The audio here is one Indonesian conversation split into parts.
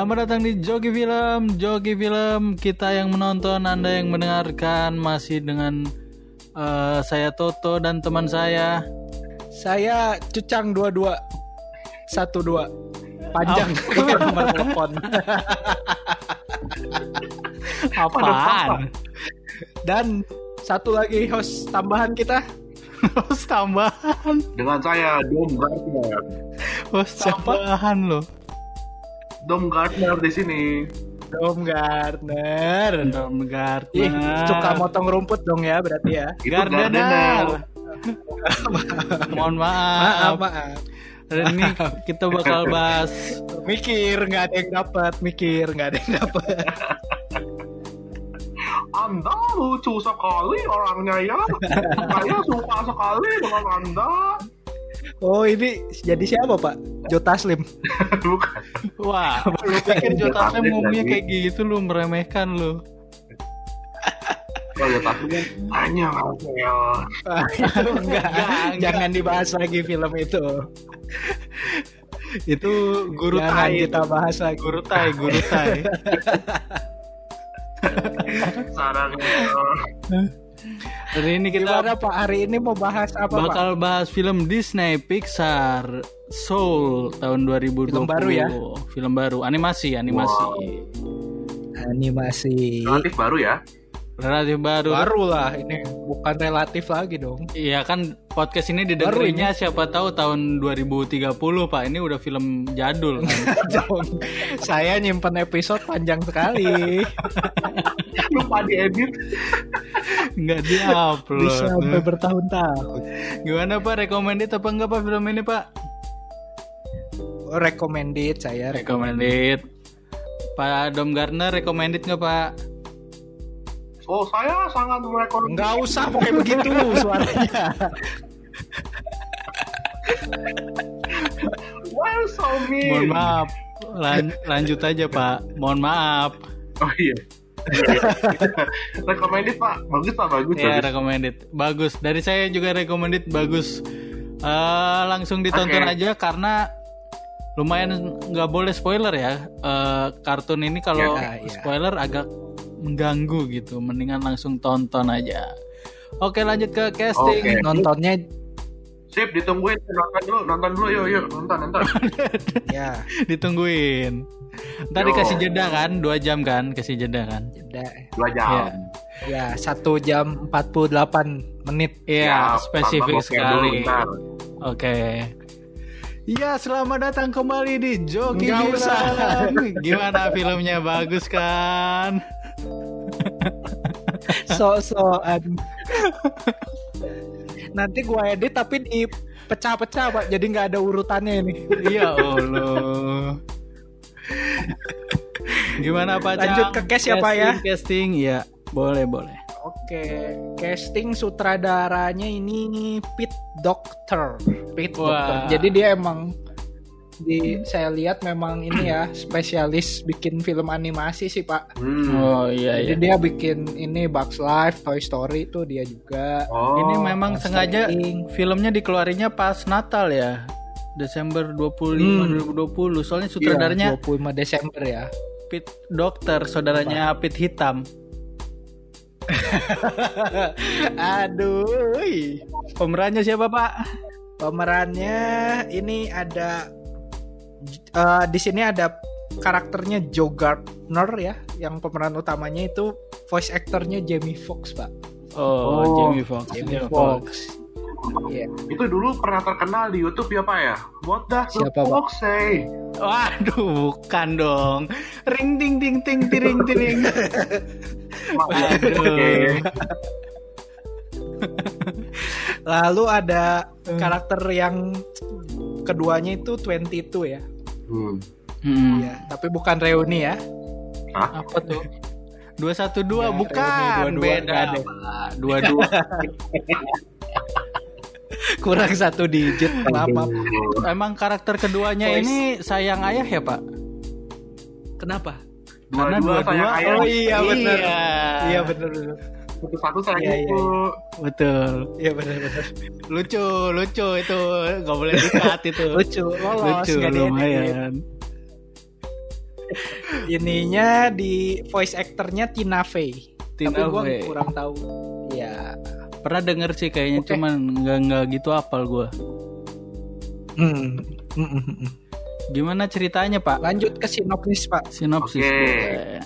Selamat datang di Jogi Film, Jogi Film. Kita yang menonton, Anda yang mendengarkan masih dengan uh, saya Toto dan teman saya. Saya Cucang 22 12 panjang oh. nomor telepon. Apaan? Dan satu lagi host tambahan kita. host tambahan. Dengan saya Dom. Host tambahan loh. Dom Gardner di sini. Dom Gardner. Dom Gardner. Ih, suka motong rumput dong ya berarti ya. Itu Gardner. Mohon maaf. Maaf, maaf. Dan ini kita bakal bahas mikir nggak ada yang dapat, mikir nggak ada yang dapat. Anda lucu sekali orangnya ya. Saya suka sekali dengan Anda. Oh ini jadi siapa Pak? Jota Slim. Bukan. Wah, lu pikir Jota Slim ngomongnya kayak gitu lu meremehkan lu. Oh ya tapi kan hanya Marvel. Ah, itu enggak, jangan dibahas lagi film itu. Itu guru Jangan tai. kita bahas lagi. Guru tai, guru tai. Sarannya Dan ini kita Gimana Pak hari ini mau bahas apa Pak? bakal bahas film Disney Pixar Soul tahun 2020. Film baru ya? Film baru, animasi, animasi. Animasi. relatif baru ya. Relatif baru. Baru lah ini bukan relatif lagi dong. Iya kan podcast ini Baru didengerinnya siapa tahu tahun 2030 Pak. Ini udah film jadul kan. Saya nyimpen episode panjang sekali. Lupa diedit. Nggak di-upload. Bisa sampai bertahun-tahun. Gimana Pak? Recommended apa enggak Pak film ini Pak? Recommended saya. Recommended. Pak Dom Garner recommended nggak Pak? Oh saya sangat merekomendasikan. Enggak usah pakai begitu suaranya. Well, so mean. Mohon maaf. Lan- lanjut aja Pak. Mohon maaf. Oh iya. Recommended pak, bagus pak, bagus. Ya bagus. recommended. Bagus. Dari saya juga recommended bagus. Eh, langsung ditonton Oke. aja karena lumayan nggak boleh spoiler ya. Eh, kartun ini kalau Ya, ya. spoiler agak mengganggu gitu. Mendingan langsung tonton aja. Oke lanjut ke casting. Oke. Nontonnya Sip, ditungguin nonton dulu, nonton dulu, yuk, yuk, nonton, nonton. ya Ditungguin. Ntar Yo. dikasih jeda kan, dua jam kan, kasih jeda kan. jeda. Dua jam. Ya, satu jam 48 menit. Iya, Siap, spesifik sekali. Oke. Ya, selamat datang kembali di Joki. Gimana filmnya bagus kan? So-soan. Nanti gua edit tapi di pecah-pecah pak jadi nggak ada urutannya ini Iya Allah. Gimana Pak? Lanjut ke cast ya, Pak, ya? Casting, Casting, ya. Boleh, boleh. Oke, casting sutradaranya ini Pete Doctor. Pete Wah. Doctor. Jadi dia emang di saya lihat memang ini ya spesialis bikin film animasi sih Pak. Hmm. Oh iya Jadi iya. dia bikin ini Bugs Life, Toy Story itu dia juga. Oh, Ini memang sengaja Inc. filmnya dikeluarinnya pas Natal ya. Desember 25 Hmm. 2020. Soalnya Iya, sutradaranya 25 Desember ya. Pit Dokter, saudaranya Pit Hitam. Aduh. Pemerannya siapa, Pak? Pemerannya ini ada eh, di sini ada karakternya Joe Gardner ya, yang pemeran utamanya itu voice actornya Jamie Foxx pak. Oh, Oh, Jamie Foxx. Jamie Foxx. Iya. itu dulu pernah terkenal di YouTube ya pak ya? What does the Siapa, Pak? fox say? Waduh, bukan dong. Ring ting ting ting tiring tiring. Aduh. Lalu ada Hmm. karakter yang keduanya itu 22 ya. Hmm. Hmm. Iya, tapi bukan reuni ya. Hah? Apa tuh? 212 Ya, bukan reuni 22 beda. Pak. 22. Kurang satu digit. Kenapa? Emang karakter keduanya Voice. ini sayang ayah ya, Pak? Kenapa? Karena Dua-dua dua-dua sayang ayah. Oh iya benar. Iya. Iya benar benar. Satu-satu sayang Iya, iya, ibu. Betul. Iya benar benar. Lucu, lucu itu. Gak boleh dikat itu. Lucu, lolos lucu nggak lumayan. ininya di voice actornya Tina Fey. Tina Tapi gue kurang tahu. Ya. Pernah denger sih kayaknya Oke. cuman nggak nggak gitu apal gue. Hmm. Mm, mm, mm, mm. Gimana ceritanya Pak? Lanjut ke sinopsis Pak. Sinopsis. Oke. boleh.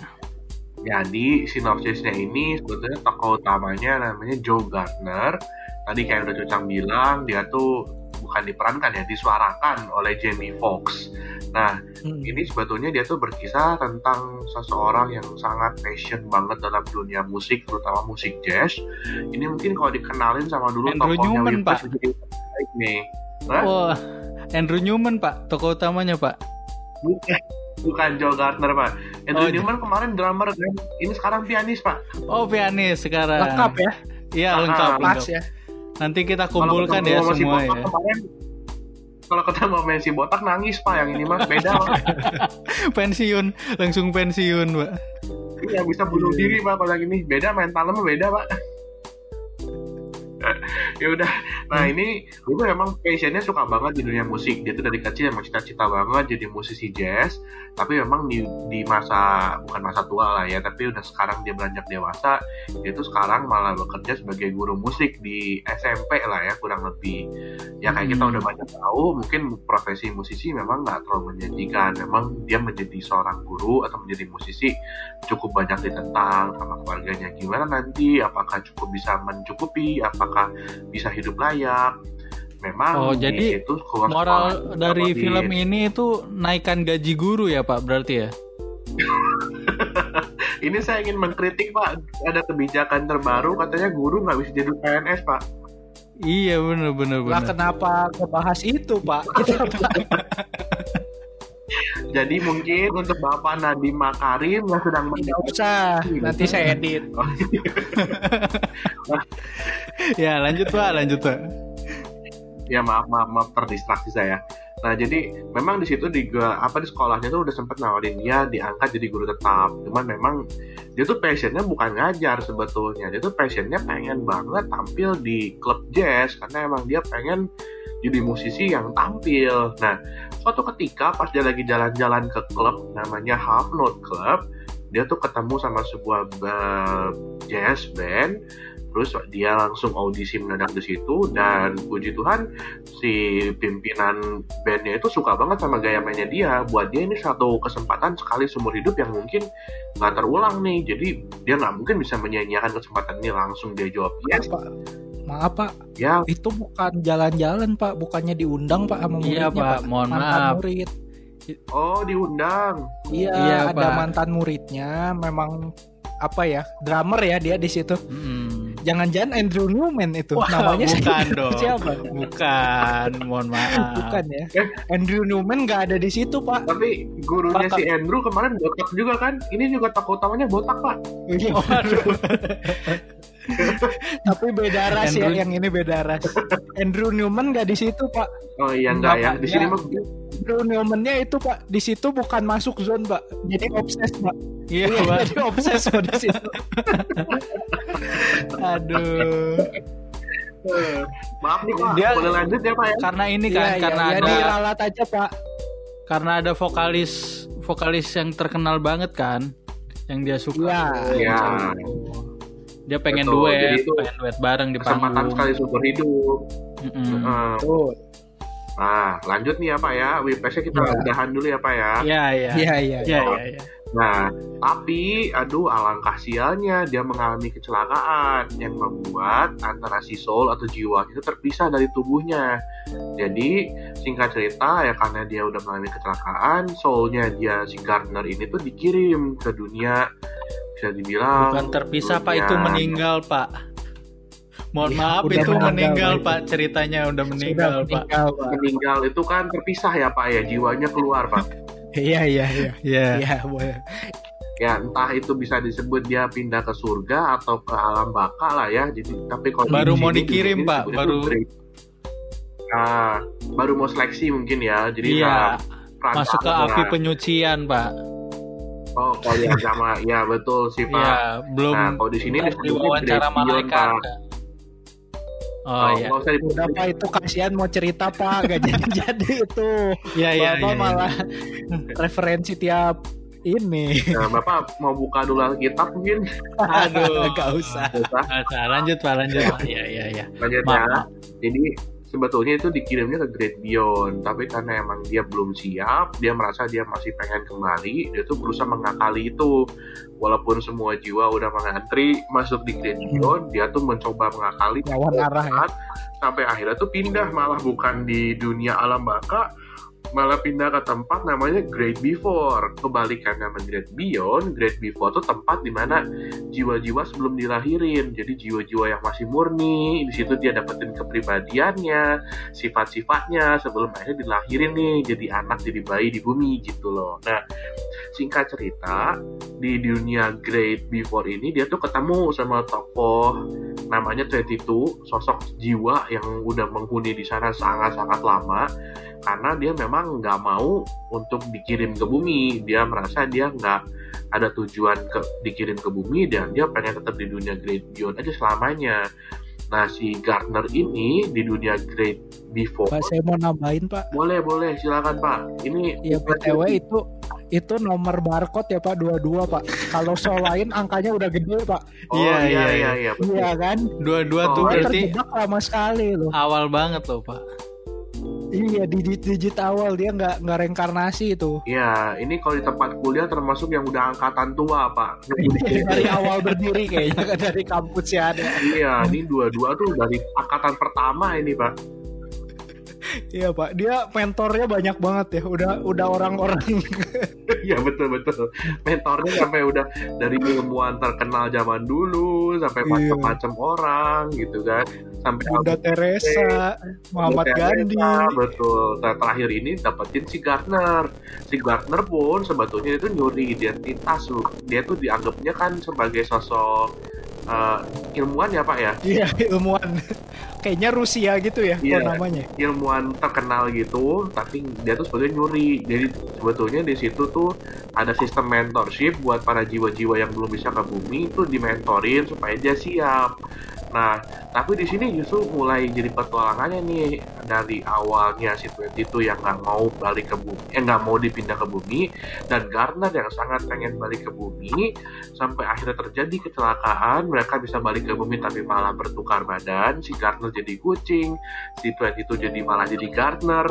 Jadi sinopsisnya ini sebetulnya tokoh utamanya namanya Joe Gardner. Tadi kayak udah Cocang bilang dia tuh bukan diperankan ya, disuarakan oleh Jamie Foxx. Nah, Hmm. ini sebetulnya dia tuh berkisah tentang seseorang yang sangat passion banget dalam dunia musik, terutama musik jazz. Ini mungkin kalau dikenalin sama dulu Andrew tokohnya Newman, Pak. baik nih. Wah, Andrew Newman Pak, tokoh utamanya Pak. Bukan, bukan Joe Gardner, Pak. Andrew Oh, Newman kemarin drummer kan, ini sekarang pianis, Pak. Oh pianis sekarang. Lengkap ya. Iya Ah, lengkap. Pas lengkap. ya. Nanti kita Kalau kumpulkan ketemu ya semua botak ya. kemarin, kalau ketemu sama si botak nangis pak yang ini mah beda pak pensiun, langsung pensiun Pak. iya bisa bunuh diri pak kalau yang ini beda mentalnya mah beda pak ya udah. Nah ini itu emang passionnya suka banget di dunia musik. Dia tuh dari kecil emang cita-cita banget jadi musisi jazz. Tapi memang di, di masa bukan masa tua lah ya tapi udah sekarang dia beranjak dewasa dia tuh sekarang malah bekerja sebagai guru musik di SMP lah ya kurang lebih. Ya kayak kita Hmm. udah banyak tahu mungkin profesi musisi memang nggak terlalu menjanjikan. Memang dia menjadi seorang guru atau menjadi musisi cukup banyak ditentang sama keluarganya. Gimana nanti? Apakah cukup bisa mencukupi? Apakah bisa hidup layak memang Oh, di jadi situ keluar Moral sekolah dari film ini itu naikkan gaji guru ya Pak berarti ya? ini saya ingin mengkritik pak ada kebijakan terbaru katanya guru nggak bisa jadi PNS pak Iya bener Lah bener. kenapa ngebahas itu Pak? Kita jadi mungkin untuk bapak Nadiem Makarim yang sedang tidak usah. Nanti saya edit. Ya lanjut Pak, lanjut Pak. ya maaf maaf maaf terdistraksi saya nah jadi memang di situ di apa di sekolahnya tuh udah sempet nawarin dia diangkat jadi guru tetap cuman memang dia tuh passionnya bukan ngajar sebetulnya dia tuh passionnya pengen banget tampil di klub jazz karena emang dia pengen jadi musisi yang tampil nah suatu ketika pas dia lagi jalan-jalan ke klub namanya Half Note Club dia tuh ketemu sama sebuah uh, jazz band terus dia langsung audisi mendadak di situ dan puji Tuhan si pimpinan bandnya itu suka banget sama gaya mainnya dia. Buat dia ini satu kesempatan sekali seumur hidup yang mungkin nggak terulang nih. Jadi dia nggak mungkin bisa menyanyiakan kesempatan ini langsung dia jawab yes. Pak. Maaf Pak, ya. Itu bukan jalan-jalan Pak, bukannya diundang Pak sama Iya muridnya Pak, mohon mantan maaf. murid. oh diundang. Iya, Iya, ada Pak. mantan muridnya, memang apa ya, drummer ya dia di situ. Mm. Jangan-jangan Andrew Newman itu Wah, namanya bukan dong. Siapa? Bukan, mohon maaf. Bukan ya. Eh. Andrew Newman nggak ada di situ Pak. tapi gurunya Batak. si Andrew kemarin botak juga kan ini juga tokoh utamanya botak pak Waduh. Tapi beda ras ya, Andrew- yang ini beda ras. Andrew Newman nggak di situ Pak. oh iya enggak ya di sini mah Newman-nya itu Pak, di situ bukan masuk zone Pak. Jadi obses Pak. Iya, Iya, Pak. jadi obses Pak di situ. Aduh. maaf nih pak Dia- boleh lanjut ya pak ya Karena ini kan, iya, karena ya, ada diralat aja Pak. karena ada vokalis vokalis yang terkenal banget kan, yang dia suka. Iya. Iya. Dia pengen Betul, duet, jadi itu pengen duet bareng di kesempatan panggung. sekali seumur hidup Mm-mm. Eh, Tuh. Nah, lanjut nih ya Pak ya. Wipesnya kita Iya. udahan dulu ya Pak ya. Iya, iya. Iya, iya. Iya, iya, iya. Nah, tapi aduh alangkah sialnya dia mengalami kecelakaan yang membuat antara si soul atau jiwa itu terpisah dari tubuhnya. Jadi singkat cerita ya karena dia udah mengalami kecelakaan, soulnya dia si Gardner ini tuh dikirim ke dunia bisa dibilang Bukan terpisah Pak, dunia- itu meninggal Pak. Mohon Iya, maaf itu meninggal, meninggal Pak. Pak, ceritanya udah meninggal Sudah Pak. meninggal, Pak. meninggal itu kan terpisah ya Pak ya, jiwanya keluar Pak. Iya, iya, iya. Iya. Iya, boleh. ya entah itu bisa disebut dia pindah ke surga atau ke alam baka lah ya jadi tapi kalau Baru mau dikirim, Pak. Baru- nah baru mau seleksi mungkin ya jadi Iya, nah, masuk ke api penyucian Pak. oh kalau di agama ya betul sih pak Iya, belum nah kalau di sini disebutnya Beyond, malaikat. Pak. Oh, iya. usah disebut Udah Pak itu kasihan mau cerita Pak, gak jadi-jadi itu. Iya, iya, Bapak iya. malah referensi tiap ini. Nah, Bapak mau buka dulu Alkitab mungkin? Aduh. Gak usah. Susah. Masa, lanjut pak lanjut pak. Iya iya iya. Lanjut ya. Jadi sebetulnya itu dikirimnya ke Great Beyond, tapi karena emang dia belum siap, dia merasa dia masih pengen kembali, dia tuh berusaha mengakali itu. Walaupun semua jiwa udah mengantri masuk di Great Beyond, dia tuh mencoba mengakali Lawan arah ya. sampai akhirnya tuh pindah malah bukan di dunia alam baka malah pindah ke tempat namanya Great Before. Kebalikan nama Great Beyond Great Before tuh tempat di mana jiwa-jiwa sebelum dilahirin. Jadi jiwa-jiwa yang masih murni di situ dia dapetin kepribadiannya sifat-sifatnya sebelum akhirnya dilahirin nih jadi anak jadi bayi di bumi gitu loh. Nah singkat cerita di dunia Great Before ini dia tuh ketemu sama tokoh namanya 22 sosok jiwa yang udah menghuni di sana sangat-sangat lama karena dia memang nggak mau untuk dikirim ke bumi dia merasa dia nggak ada tujuan ke dikirim ke bumi dan dia pengen tetap di dunia Great Beyond aja selamanya nah si Gardner ini di dunia Great Before Pak saya mau nambahin Pak. boleh boleh silakan pak ini Ya BTW itu itu nomor barcode ya Pak 22 Pak. Kalau soal lain angkanya udah gede Pak. oh Iya, iya iya, iya iya betul. Iya kan? Dua-dua tuh Oh, Gua berarti terjebak lama sekali loh. awal banget loh pak. Iya digit-digit awal dia nggak nggak reinkarnasi itu. Iya, ini kalau di tempat kuliah termasuk yang udah angkatan tua, Pak. dari awal berdiri kayaknya dari kampus ya ada. iya, ini dua-dua tuh dari angkatan pertama ini, Pak. Iya Pak, dia mentornya banyak banget ya. Udah udah orang-orang Iya, betul-betul. Mentornya sampai udah dari ilmuwan terkenal zaman dulu, sampai Iya. macam-macam orang gitu kan. Sampai Bunda Teresa, Muhammad Teresa, Gandhi. Betul. Nah, terakhir ini dapetin si Gardner. Si Gardner pun sebetulnya itu nyuri identitas. loh. Dia tuh dianggapnya kan sebagai sosok eh, ilmuwan ya, Pak ya. Iya ilmuwan. Kayaknya Rusia gitu ya kalau namanya. ilmuwan terkenal gitu, tapi dia tuh sebetulnya nyuri. Jadi sebetulnya di situ tuh ada sistem mentorship buat para jiwa-jiwa yang belum bisa ke bumi itu dimentorin supaya dia siap. Nah, tapi di sini justru mulai jadi petualangannya nih dari awalnya si 22 yang nggak mau balik ke bumi, eh nggak mau dipindah ke bumi, dan Gardner yang sangat pengen balik ke bumi, sampai akhirnya terjadi kecelakaan, mereka bisa balik ke bumi tapi malah bertukar badan, si Gardner jadi kucing, si 22 jadi malah jadi Gardner.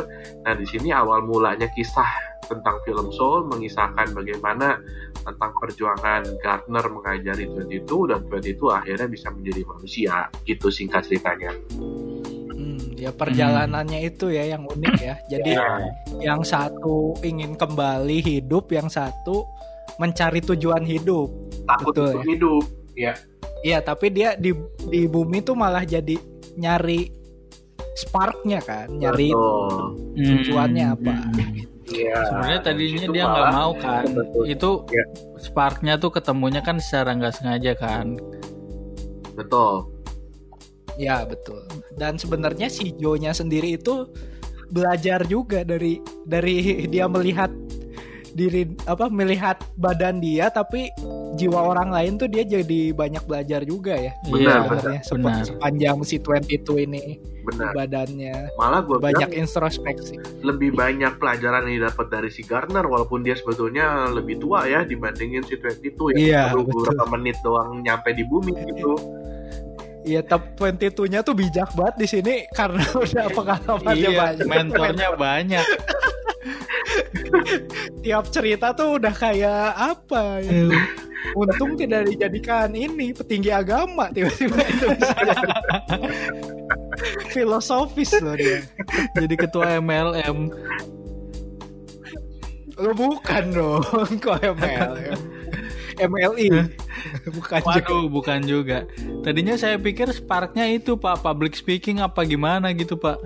Nah di sini awal mulanya kisah tentang film Soul mengisahkan bagaimana tentang perjuangan Gardner mengajari 22 dan 22 akhirnya bisa menjadi manusia. Gitu singkat ceritanya. Hmm, ya perjalanannya itu ya yang unik ya. Jadi Ya, yang satu ingin kembali hidup, yang satu mencari tujuan hidup. takut Betul, untuk hidup. Ya. Iya, tapi dia di di bumi tuh malah jadi nyari sparknya kan, nyari Betul. tujuannya apa. Iya. Sebenarnya tadinya Itu dia nggak mau kan. Betul. Itu Ya. sparknya tuh ketemunya kan secara nggak sengaja kan. Betul. Ya betul. Dan sebenarnya si Joe-nya sendiri itu belajar juga dari dari dia melihat diri apa melihat badan dia tapi jiwa orang lain tuh dia jadi banyak belajar juga ya Benar, Iya, sebenarnya benar. sepanjang si 22 ini Benar. badannya Malah gue banyak introspeksi lebih banyak pelajaran yang didapat dari si Gardner walaupun dia sebetulnya lebih tua ya dibandingin si 22 yang Iya, baru betul. beberapa menit doang nyampe di bumi gitu. Iya, tapi 22-nya tuh bijak banget di sini karena udah pengalamannya Iya, banyak. mentornya banyak. Tiap cerita tuh udah kayak apa ya? Untung tidak dijadikan ini petinggi agama tiba-tiba itu filosofis loh dia. Jadi ketua MLM. Lo bukan dong, kok ML MLI bukan juga. Waduh, bukan juga. Tadinya saya pikir sparknya itu Pak public speaking apa gimana gitu Pak.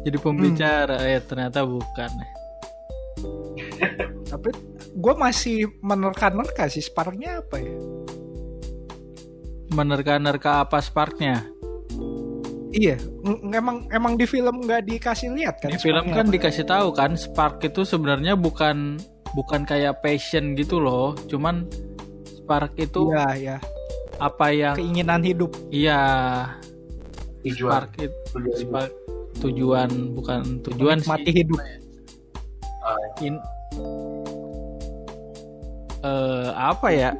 Jadi pembicara, eh ternyata bukan. Tapi gue masih menerka-nerka sih sparknya apa ya? Menerka-nerka apa sparknya? Iya, ng- emang emang di film nggak dikasih lihat kan? Di film kan apa? dikasih tahu kan spark itu sebenarnya bukan bukan kayak passion gitu loh, cuman spark itu Iya, iya. apa yang Keinginan hidup. iya spark itu spark tujuan bukan tujuan mati sih. hidup. In- eh, apa ya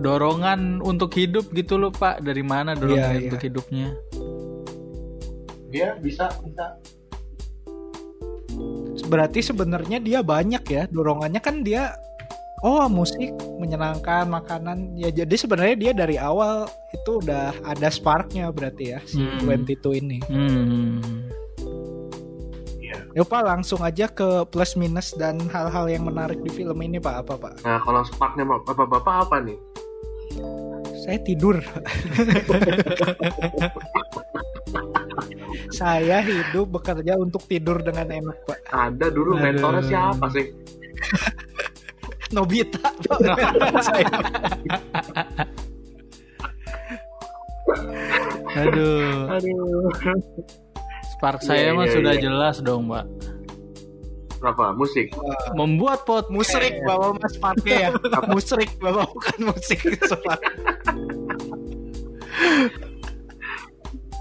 dorongan untuk hidup gitu loh pak dari mana dorongan Iya, untuk hidupnya Dia bisa bisa. Berarti sebenarnya dia banyak ya dorongannya kan dia oh musik menyenangkan makanan ya jadi sebenarnya dia dari awal itu udah ada sparknya berarti ya si Hmm. 22 ini. hmm. Iya. Ya Pak langsung aja ke plus minus dan hal-hal yang menarik di film ini Pak apa Pak? Nah kalau sparknya bapak-bapak apa nih? Saya tidur. Saya hidup bekerja untuk tidur dengan enak Pak. Ada dulu Aduh. mentornya siapa sih? Nobita aduh Aduh. spark saya mah iya, sudah iya. jelas dong pak Berapa? Musik. membuat pot musrik bawa Mas Parke ya. musrik bawa bukan musik.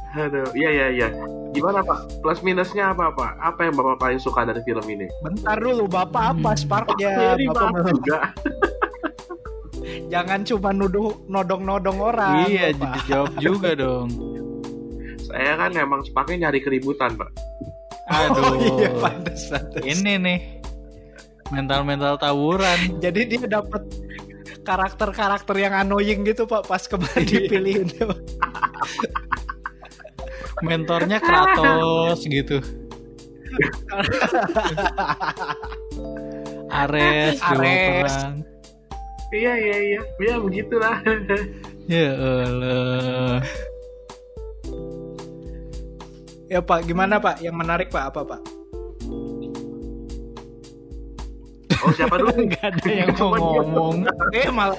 Aduh, iya iya iya. Gimana Pak? Plus minusnya apa Pak? Apa yang Bapak paling suka dari film ini? Bentar dulu Bapak apa sparknya? Ini Bapak Pak belum- juga. jangan cuma nuduh nodong-nodong orang. iya Bapak. jadi jawab juga dong Saya kan emang sepaknya nyari keributan Pak. aduh Oh, iya pantas, pantas. ini nih mental-mental tawuran Jadi dia dapat karakter-karakter yang annoying gitu Pak pas kemarin dipilihin. mentornya Kratos gitu Ares Ares. perang. Iya iya iya. Ya begitulah. ya Allah ya Pak, gimana Pak? Yang menarik Pak apa Pak? Oh siapa dulu? nggak ada yang mau ngomong Eh malah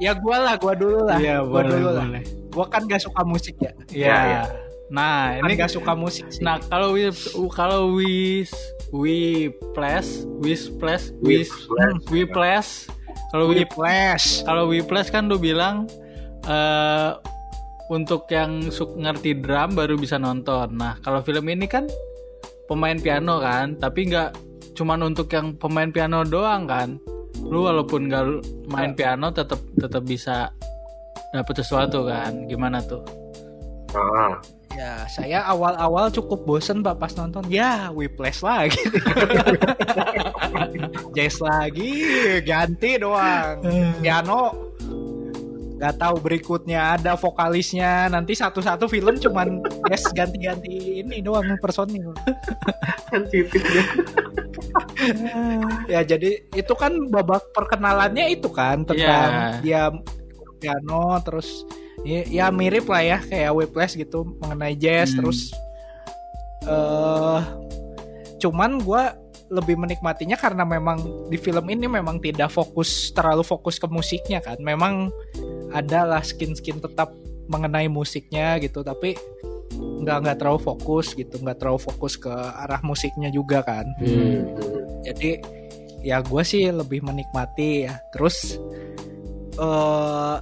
Ya gua lah, gua dulu lah. Iya gua boleh dulu lah. boleh Gua kan gak suka musik ya. ya, ya. nah Kan ini gak suka musik sih. nah kalau we kalau we we plus we plus we we plus kalau we Whiplash. kalau we plus kan lu bilang eh untuk yang suk ngerti drum baru bisa nonton. Nah, kalau film ini kan pemain piano kan, tapi nggak cuman untuk yang pemain piano doang kan. Lu walaupun nggak main piano tetap tetap bisa dapet sesuatu kan. Gimana tuh? Ah, Ya, saya awal-awal cukup bosen Pak pas nonton. Ya, Whiplash lagi. Jazz lagi, ganti doang. Piano nggak tahu berikutnya ada vokalisnya nanti satu-satu film cuman yes ganti-ganti ini doang personil. Ya jadi itu kan babak perkenalannya itu kan tentang Iya. dia piano terus ya, ya mirip lah ya kayak Whiplash gitu mengenai jazz Hmm. terus eh cuman gua lebih menikmatinya karena memang di film ini memang tidak fokus terlalu fokus ke musiknya kan memang adalah skin-skin tetap mengenai musiknya gitu tapi nggak nggak terlalu fokus gitu nggak terlalu fokus ke arah musiknya juga kan Hmm. jadi ya gue sih lebih menikmati ya terus eh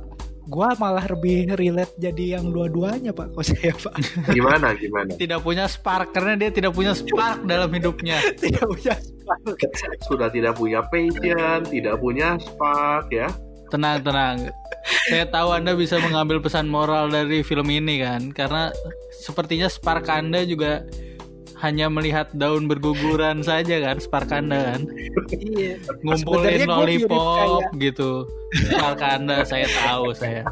gue malah lebih relate jadi yang dua-duanya pak kok saya pak Gimana gimana? Tidak punya spark karena dia tidak punya spark dalam hidupnya. tidak punya spark. Sudah tidak punya passion, tidak punya spark ya. Tenang, tenang. Saya tahu Anda bisa mengambil pesan moral dari film ini kan, karena sepertinya spark Anda juga hanya melihat daun berguguran saja kan, spark Anda kan, iya ngumpulin Sebenarnya lollipop gitu. Spark Anda saya tahu saya.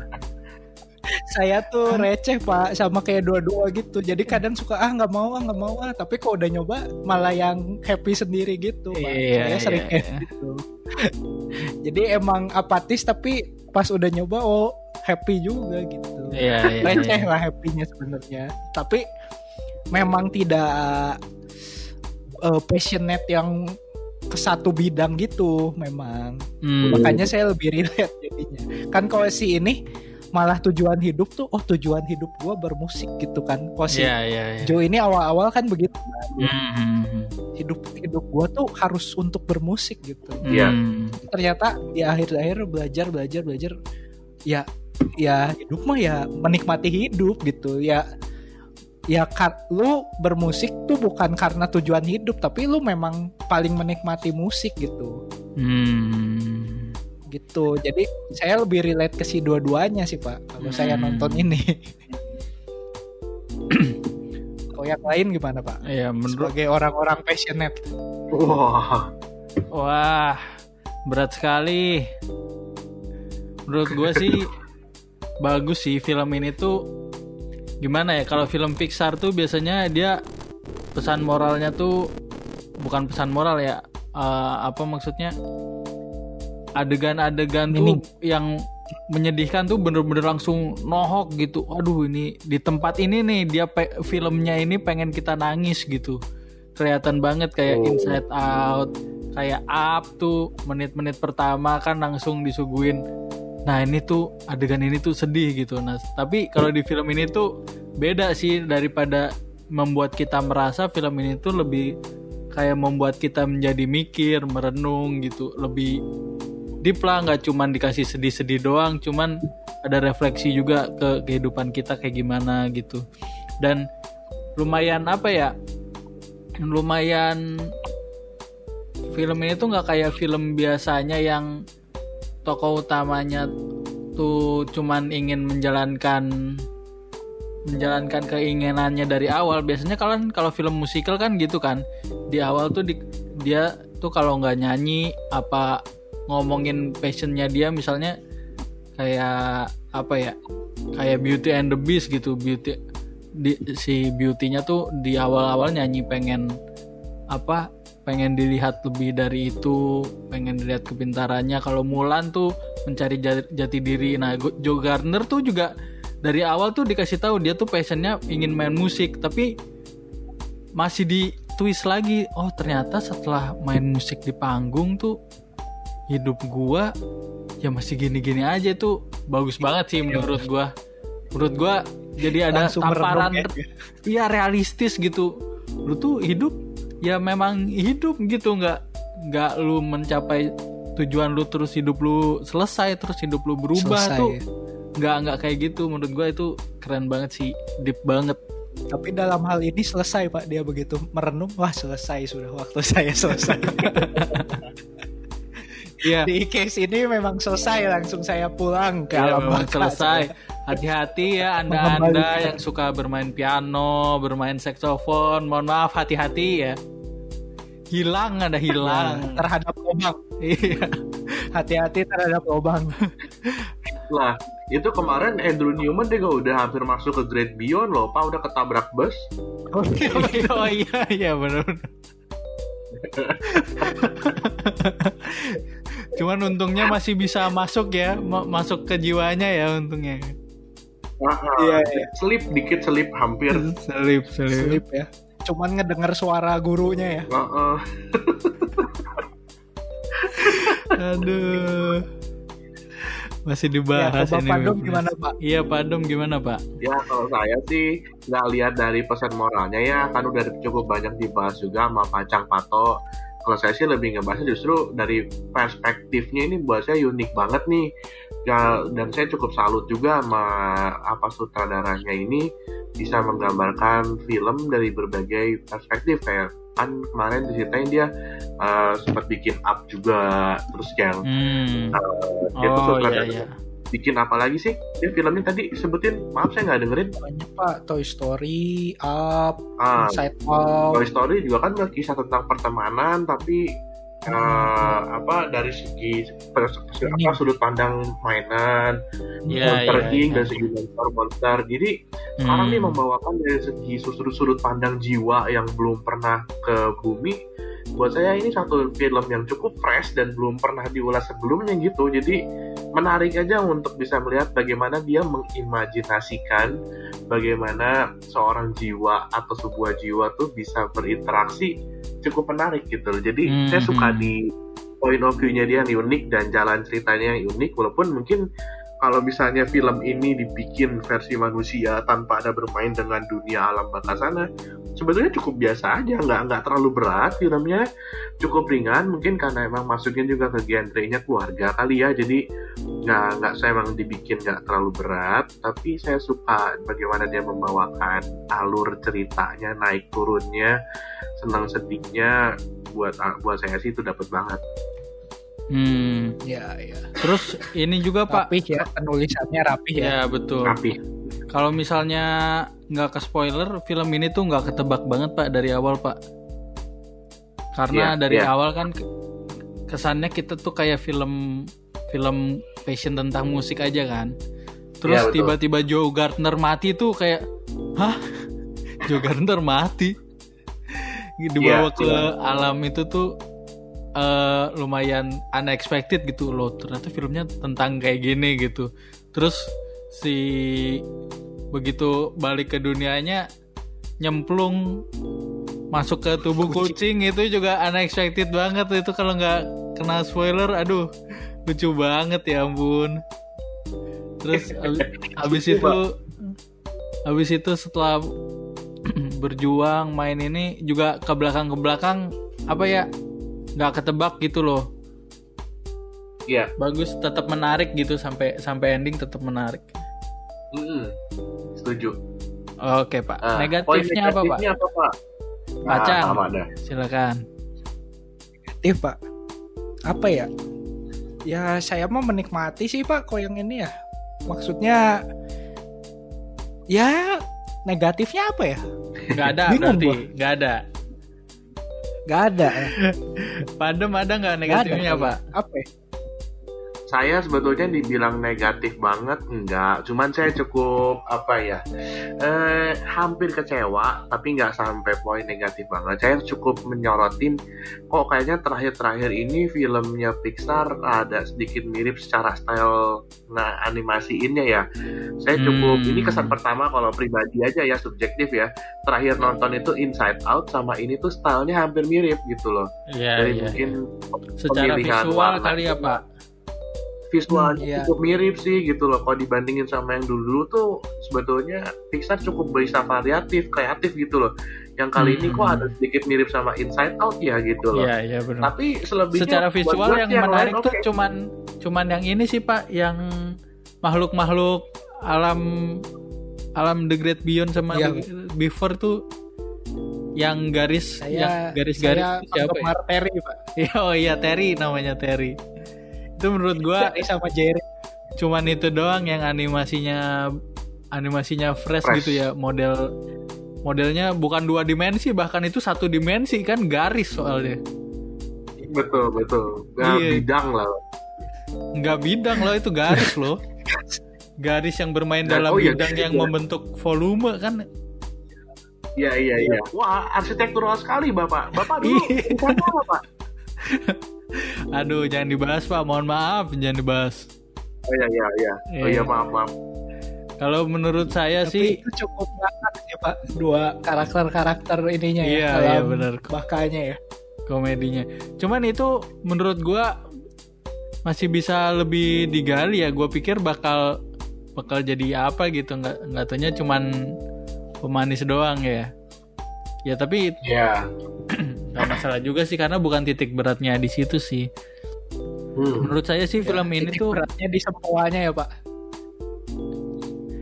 Saya tuh receh pak sama kayak dua-dua gitu jadi kadang suka ah nggak mau ah nggak mau ah tapi kok udah nyoba malah yang happy sendiri gitu pak Iya, saya sering iya, kayak iya. gitu jadi emang apatis tapi pas udah nyoba oh happy juga gitu Iya, iya. receh iya. lah happy-nya sebenarnya tapi memang tidak eh, passionate yang ke satu bidang gitu memang Hmm. makanya saya lebih relate jadinya kan kalau si ini malah tujuan hidup tuh oh tujuan hidup gua bermusik gitu kan kalau si Iya, iya, iya. Joe ini awal-awal kan begitu Hmm, hmm, hmm. hidup hidup gua tuh harus untuk bermusik gitu Iya. Hmm. ternyata di akhir-akhir belajar belajar belajar ya ya hidup mah ya menikmati hidup gitu ya ya kar- lu bermusik tuh bukan karena tujuan hidup tapi lu memang paling menikmati musik gitu Hmm. Gitu jadi saya lebih relate ke si dua-duanya sih pak kalau saya Hmm. nonton ini kalau yang lain gimana pak Ya menurut sebagai orang-orang passionate Wah, Wah, berat sekali. Menurut gue sih bagus sih film ini tuh gimana ya? Kalau film Pixar tuh biasanya dia pesan moralnya tuh bukan pesan moral ya. eh, apa maksudnya? Adegan-adegan tuh yang menyedihkan tuh bener-bener langsung nohok gitu. Aduh ini di tempat ini nih dia pe- filmnya ini pengen kita nangis gitu. Kelihatan banget kayak Oh. Inside Out, kayak Up tuh menit-menit pertama kan langsung disuguhin. Nah ini tuh adegan ini tuh sedih gitu. Nah tapi kalau di film ini tuh beda sih daripada membuat kita merasa film ini tuh lebih kayak membuat kita menjadi mikir, merenung gitu, lebih deep lah nggak cuman dikasih sedih-sedih doang, cuman ada refleksi juga ke kehidupan kita kayak gimana gitu. Dan lumayan apa ya? Lumayan film ini tuh nggak kayak film biasanya yang tokoh utamanya tuh cuman ingin menjalankan menjalankan keinginannya dari awal biasanya kalian kalau film musikal kan gitu kan di awal tuh di- dia tuh kalau nggak nyanyi apa ngomongin passionnya dia misalnya kayak apa ya kayak Beauty and the Beast gitu. Beauty di, si Beauty-nya tuh di awal-awal nyanyi pengen apa pengen dilihat lebih dari itu pengen dilihat kepintarannya. Kalau Mulan tuh mencari ja- jati diri. Nah Joe Gardner tuh juga dari awal tuh dikasih tahu dia tuh passionnya ingin main musik tapi masih di twist lagi. Oh ternyata setelah main musik di panggung tuh hidup gua ya masih gini-gini aja tuh. Bagus banget sih menurut gua. Menurut gua jadi ada Langsung tamparan ya. iya realistis gitu. Lu tuh hidup ya memang hidup gitu. Nggak nggak lu mencapai tujuan lu terus hidup lu selesai terus hidup lu berubah Selesai, tuh. Ya. nggak nggak kayak gitu. Menurut gua itu keren banget sih. Deep banget. Tapi dalam hal ini selesai pak. Dia begitu merenung wah selesai sudah waktu saya selesai iya di case ini memang selesai langsung saya pulang ke Iya, alam memang selesai. Hati-hati ya anda-anda Mengembalikan. yang suka bermain piano, bermain saksofon. Mohon maaf hati-hati ya. Hilang ada Ya, hilang. terhadap lubang Iya. hati-hati terhadap lubang lah itu kemarin Andrew Newman juga udah hampir masuk ke Great Beyond loh, Pak udah ketabrak bus. oh iya iya benar. Cuman untungnya masih bisa masuk ya, ma- masuk ke jiwanya ya untungnya. Iya, iya. Selip dikit selip hampir. Selip, selip. Slip ya cuman ngedenger suara gurunya ya Heeh. Aduh. Masih ya dibahas ke ini. Bapak Dom gimana pak Iya Pak Dom gimana Pak? Ya kalau saya sih nggak lihat dari pesan moralnya ya kan udah cukup banyak dibahas juga sama Pacang Pato. Kalau saya sih lebih ngebahasnya justru dari perspektifnya ini buat saya unik banget nih. Ya, dan saya cukup salut juga sama apa sutradaranya ini bisa menggambarkan film dari berbagai perspektif kayak kan kemarin diceritain dia eh, sempat bikin up juga terus yang Hmm. dia tuh Oh iya sutradara iya. Bikin apa lagi sih? Dia filmnya tadi sebutin maaf saya nggak dengerin. Banyak pak. Toy Story Up ah Inside Out. Toy Story juga kan udah kisah tentang pertemanan tapi eh, apa dari segi apa sudut pandang mainan Iya monster. Inc iya. dan segi monster monster. Jadi sekarang Hmm. nih membawakan dari segi sudut sudut pandang jiwa yang belum pernah ke bumi buat saya ini satu film yang cukup fresh dan belum pernah diulas sebelumnya gitu. Jadi menarik aja untuk bisa melihat bagaimana dia mengimajinasikan bagaimana seorang jiwa atau sebuah jiwa tuh bisa berinteraksi cukup menarik gitu loh. jadi Hmm, saya suka hmm. di point of view-nya dia yang unik dan jalan ceritanya yang unik walaupun mungkin kalau misalnya film ini dibikin versi manusia tanpa ada bermain dengan dunia alam baka sana sebetulnya cukup biasa aja nggak nggak terlalu berat filmnya cukup ringan mungkin karena emang masuknya juga ke genrenya keluarga kali ya jadi nggak nggak saya emang dibikin nggak terlalu berat tapi saya suka bagaimana dia membawakan alur ceritanya naik turunnya senang sedihnya buat buat saya sih itu dapat banget Hmm. Ya, ya. Terus ini juga Pak. Rapih ya, penulisannya rapih ya. Ya betul. Tapi Kalau misalnya nggak ke spoiler, film ini tuh nggak ketebak banget Pak dari awal Pak. Karena Iya, dari iya. awal kan ke- kesannya kita tuh kayak film film fashion tentang musik aja kan. Terus Iya, betul. tiba-tiba Joe Gardner mati tuh kayak, hah? Joe Gardner mati? Dibawa Iya, ke alam itu tuh eh, lumayan unexpected gitu loh. Ternyata filmnya tentang kayak gini gitu. Terus si begitu balik ke dunianya nyemplung masuk ke tubuh kucing. itu juga unexpected banget. Itu kalau nggak kena spoiler aduh lucu banget ya ampun. Terus abis, abis itu abis itu setelah berjuang main ini juga ke belakang ke belakang apa ya nggak ketebak gitu loh. Iya. bagus tetap menarik gitu sampai sampai ending tetap menarik Mm-mm. Setuju. oke pak Ah, poin negatifnya apa pak negatifnya apa Pak? Ah, Acan. sama dah. silakan Negatif pak. Apa ya? Ya saya mau menikmati sih pak kok yang ini ya. Maksudnya ya negatifnya apa ya? nggak ada Bingung berarti gua. nggak ada Gak ada. padem ada nggak ada, negatifnya Pak. pak Apa? ya? Saya sebetulnya dibilang negatif banget enggak, cuman saya cukup apa ya, eh, hampir kecewa, tapi nggak sampai poin negatif banget. Saya cukup menyorotin, kok kayaknya terakhir-terakhir ini filmnya Pixar ada sedikit mirip secara style nah animasiinnya ya. Saya cukup, Hmm. ini kesan pertama kalau pribadi aja ya subjektif ya. Terakhir nonton itu Inside Out sama ini tuh stylenya hampir mirip gitu loh. Iya Dari iya mungkin secara pemilihan visual warna kali ya pak visualnya Hmm, iya. cukup mirip sih gitu loh kalau dibandingin sama yang dulu tuh sebetulnya Pixar cukup bisa variatif kreatif gitu loh yang kali ini Hmm. kok ada sedikit mirip sama Inside Out ya gitu loh iya iya benar tapi selebihnya secara buat visual yang sih menarik lain tuh oke. cuman cuman yang ini sih pak yang makhluk-makhluk alam alam the great beyond sama. The Before tuh yang garis Saya yang garis-garis siapa ya? Terry pak. Iya, oh iya Terry namanya Terry itu menurut gua sama Jerry. cuman itu doang yang animasinya animasinya fresh, Fresh. gitu ya model modelnya bukan dua dimensi bahkan itu satu dimensi kan garis soalnya betul betul nah, Iya. bidang lah nggak bidang loh itu garis loh garis yang bermain dalam oh iya, bidang iya. yang membentuk volume kan iya iya iya wah arsitektural sekali bapak bapak dulu Iya. bukan apa pak aduh jangan dibahas pak mohon maaf jangan dibahas oh iya iya iya oh iya Iya. maaf maaf kalau menurut saya Tapi sih itu cukup ngangkat ya pak. Dua karakter-karakter ininya ya. Iya, dalam iya, benar. Makanya ya. komedinya cuman itu menurut gua masih bisa lebih digali ya gue pikir bakal bakal jadi apa gitu nggak nggak taunya cuman pemanis doang ya ya tapi iya nggak masalah juga sih karena bukan titik beratnya di situ sih hmm. menurut saya sih film Ya, ini titik tuh beratnya di sempoanya ya pak.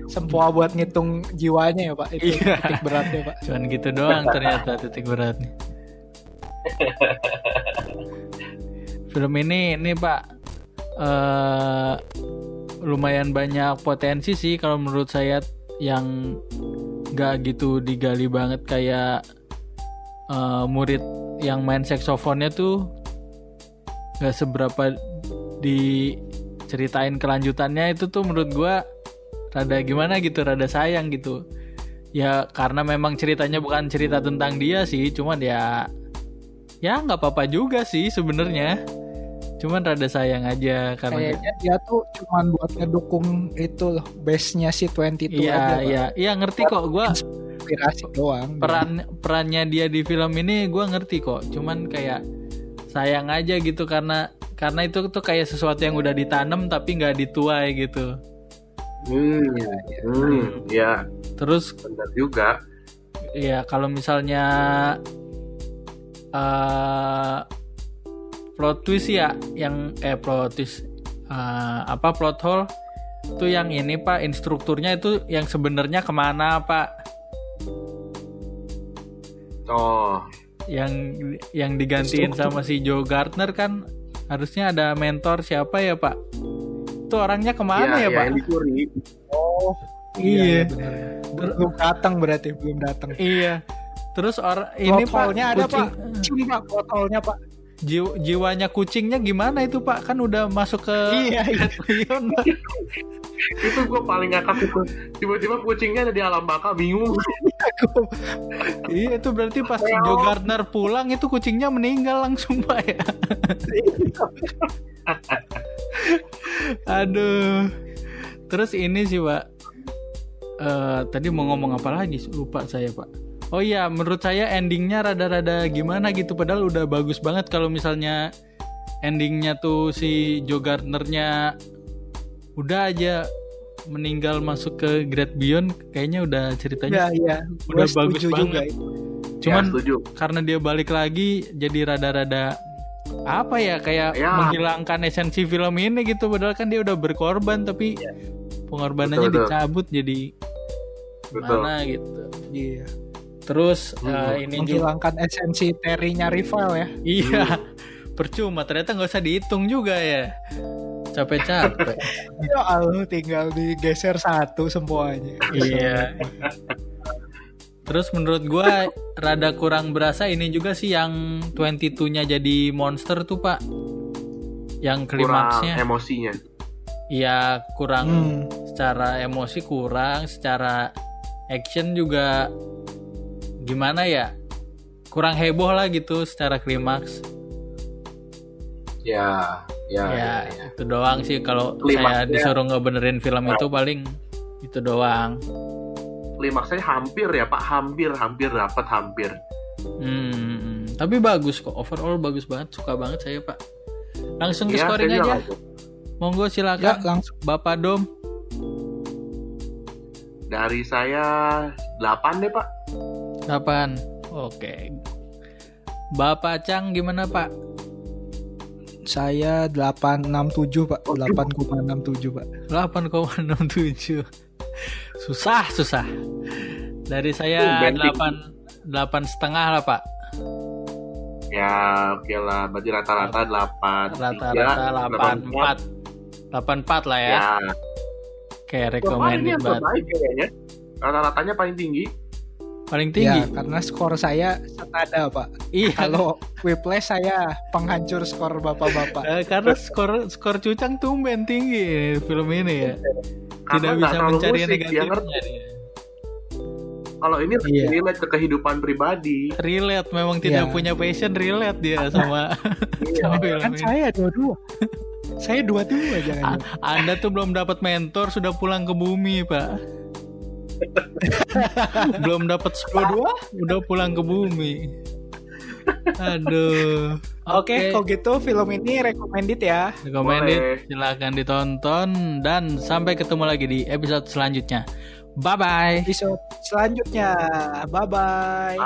Sempoa buat ngitung jiwanya ya pak. Itu Iya. titik beratnya pak. cuman gitu doang ternyata titik beratnya film ini ini pak eh lumayan banyak potensi sih kalau menurut saya yang gak gitu digali banget kayak eh, murid yang main saksofonnya tuh gak seberapa diceritain kelanjutannya itu tuh menurut gua rada gimana gitu rada sayang gitu. Ya karena memang ceritanya bukan cerita tentang dia sih cuman ya ya nggak apa-apa juga sih sebenarnya. Cuman rada sayang aja karena Kayaknya dia tuh cuman buat ngedukung itu loh base-nya si 22 iya iya iya ngerti kok gua Inspirasi doang. peran perannya dia di film ini gua ngerti kok. Cuman kayak sayang aja gitu karena karena itu tuh kayak sesuatu yang udah ditanam tapi nggak dituai gitu. Hmm, hmm, ya terus benar juga. ya kalau misalnya eh plot twist ya yang eh plot twist eh, apa plot hole itu yang ini pak. Instrukturnya itu yang sebenarnya ke mana pak Oh, yang yang digantiin sama si Joe Gardner kan harusnya ada mentor siapa ya pak itu orangnya ke mana ya, ya, pak yang dicuri. Oh, Iya. benar. Belum datang berarti belum datang. iya terus orang ini pak ada kucing pak. Kucing pak protolnya pak. jiw- jiwanya kucingnya gimana itu pak kan udah masuk ke Iya iya. Itu gue paling ngakak itu. Tiba-tiba kucingnya ada di alam baka bingung. Iya itu berarti pas Joe Gardner pulang itu kucingnya meninggal langsung pak ya Aduh. Terus ini sih, Pak. Eh, tadi mau ngomong apa lagi? Lupa saya, Pak. Oh iya, menurut saya endingnya rada-rada gimana gitu. Padahal udah bagus banget kalau misalnya endingnya tuh si Joe Gardnernya udah aja meninggal masuk ke Great Beyond. Kayaknya udah ceritanya. Iya iya. Udah Gua bagus banget. juga itu. Cuman ya, setuju. karena dia balik lagi jadi rada-rada apa ya kayak Ya. menghilangkan esensi film ini gitu padahal kan dia udah berkorban tapi pengorbanannya Betul, betul. dicabut jadi Betul. mana gitu Iya. terus Hmm. eh, ini juga Menghilangkan esensi Terry-nya rival ya. iya percuma ternyata nggak usah dihitung juga ya capek-capek Ya Allah tinggal digeser satu semuanya. iya terus menurut gua rada kurang berasa ini juga sih yang 22-nya jadi monster tuh pak yang Kurang klimaksnya emosinya. Iya kurang Hmm. secara emosi kurang, secara action juga gimana ya? Kurang heboh lah gitu secara klimaks. Ya, ya, ya, ya, ya. itu doang sih kalau saya disuruh ngebenerin film itu paling itu doang. Klimaksnya hampir ya Pak, hampir, hampir dapat hampir. Hmm, tapi bagus kok. Overall bagus banget, suka banget saya, Pak. Langsung ke Ya, scoring aja. bagus. Monggo Ya silakan. langsung. Bapak Dom. Dari saya 8 deh Pak. 8. Oke. Bapak Cang gimana, Pak? Saya 867 pak. 8,67 pak. 8,67 susah susah dari saya. 8 delapan setengah lah pak Ya, oke lah. Berarti rata-rata 8. rata-rata 84 84 lah ya Ya. kayak recommended banget kayaknya. Rata-ratanya paling tinggi. Paling Ya tinggi karena skor saya senada pak. iya Kalau Whiplash saya penghancur skor bapak-bapak. Eh, karena skor skor cucang tumben tinggi film ini ya Karena tidak bisa terlalu mencari yang musik, dia negatifnya dia. Kalau ini Iya. relate ke kehidupan pribadi. relate memang tidak Iya. punya passion relate dia sama sama film Kan ini. saya dua-dua. saya dua-dua jangan. Anda tuh belum dapat mentor sudah pulang ke bumi, Pak. Belum dapat sepatu, udah pulang ke bumi. Aduh. Oke, kalau gitu film ini recommended ya. recommended. Boleh. Silahkan ditonton dan sampai ketemu lagi di episode selanjutnya. Bye bye. Episode selanjutnya. Bye bye.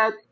Bye.